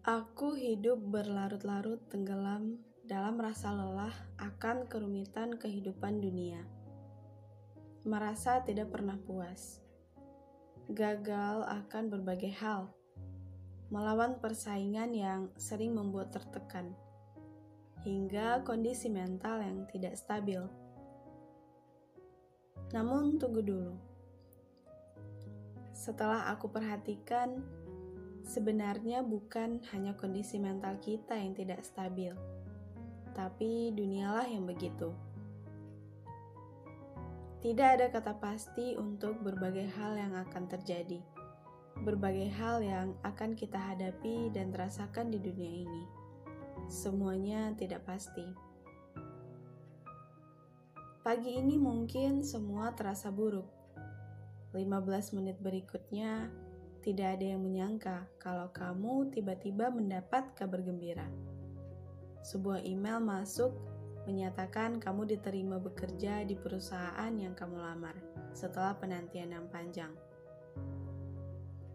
Aku hidup berlarut-larut tenggelam dalam rasa lelah akan kerumitan kehidupan dunia. Merasa tidak pernah puas. Gagal akan berbagai hal. Melawan persaingan yang sering membuat tertekan. Hingga kondisi mental yang tidak stabil. Namun tunggu dulu. Setelah aku perhatikan, sebenarnya bukan hanya kondisi mental kita yang tidak stabil, tapi dunialah yang begitu. Tidak ada kata pasti untuk berbagai hal yang akan terjadi, berbagai hal yang akan kita hadapi dan terasakan di dunia ini. Semuanya tidak pasti. Pagi ini mungkin semua terasa buruk. 15 menit berikutnya tidak ada yang menyangka kalau kamu tiba-tiba mendapat kabar gembira. Sebuah email masuk menyatakan kamu diterima bekerja di perusahaan yang kamu lamar setelah penantian yang panjang.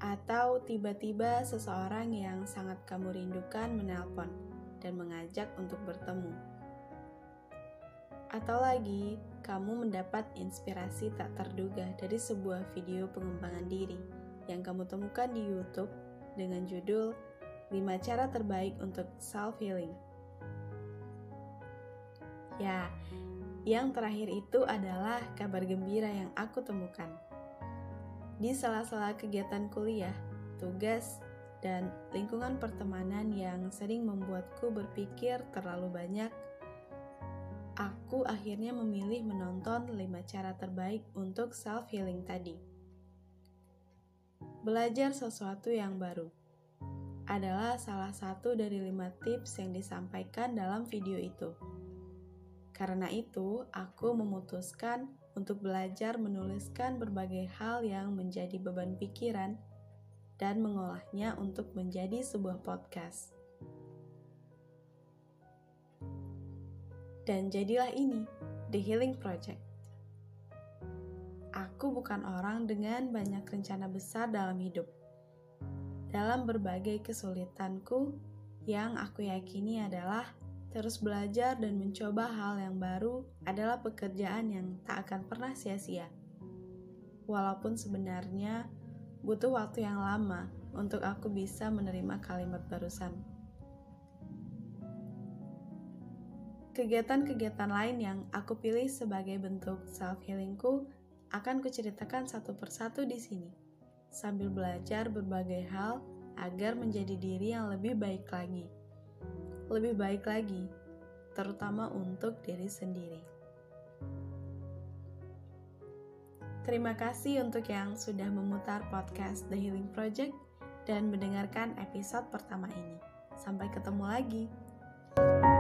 Atau tiba-tiba seseorang yang sangat kamu rindukan menelpon dan mengajak untuk bertemu. Atau lagi, kamu mendapat inspirasi tak terduga dari sebuah video pengembangan diri yang kamu temukan di YouTube dengan judul 5 cara terbaik untuk self healing. Ya, yang terakhir itu adalah kabar gembira yang aku temukan. Di sela-sela kegiatan kuliah, tugas, dan lingkungan pertemanan yang sering membuatku berpikir terlalu banyak, aku akhirnya memilih menonton 5 cara terbaik untuk self healing tadi. Belajar sesuatu yang baru adalah salah satu dari lima tips yang disampaikan dalam video itu. Karena itu, aku memutuskan untuk belajar menuliskan berbagai hal yang menjadi beban pikiran dan mengolahnya untuk menjadi sebuah podcast. Dan jadilah ini, The Healing Project aku bukan orang dengan banyak rencana besar dalam hidup. Dalam berbagai kesulitanku, yang aku yakini adalah terus belajar dan mencoba hal yang baru adalah pekerjaan yang tak akan pernah sia-sia. Walaupun sebenarnya butuh waktu yang lama untuk aku bisa menerima kalimat barusan. Kegiatan-kegiatan lain yang aku pilih sebagai bentuk self-healingku akan kuceritakan satu persatu di sini, sambil belajar berbagai hal agar menjadi diri yang lebih baik lagi. Lebih baik lagi, terutama untuk diri sendiri. Terima kasih untuk yang sudah memutar podcast The Healing Project dan mendengarkan episode pertama ini. Sampai ketemu lagi. thank you